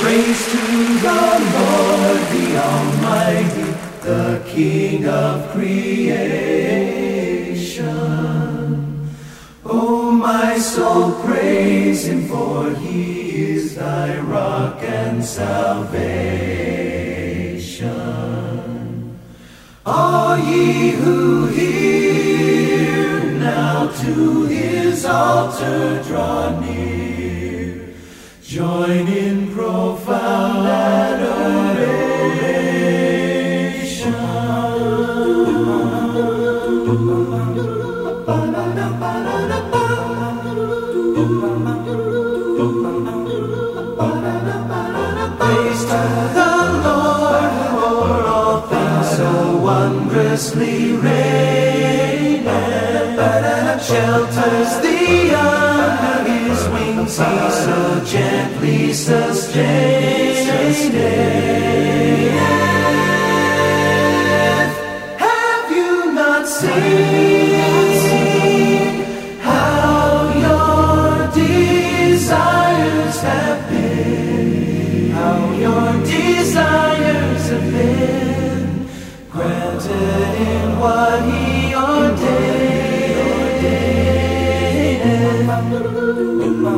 Praise to the Lord, the Almighty, the King of creation. Oh, my soul, praise him, for he is thy rock and salvation. All ye who hear, now to his altar draw near. Join in profound adoration. Praise to the Lord for all things so wondrously reigneth. Shelters thee under so gently sustaineth. Have you not seen how your desires have been? How your desires have been granted in what he ordained.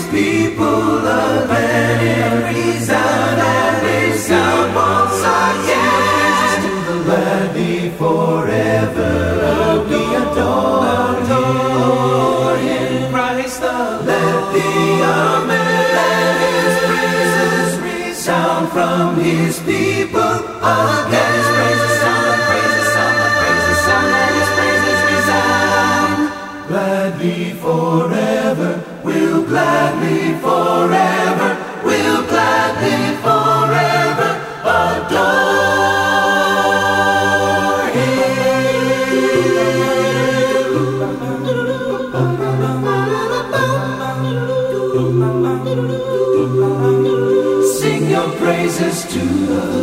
His people. Let it resound and resound once again. Let Christ the Let the Amen and His praises resound from His people again. His praises sound, the praises sound, the praises sound, and His praises resound. Gladly forever, will gladly forever, we'll gladly forever adore Him. Sing your praises to the.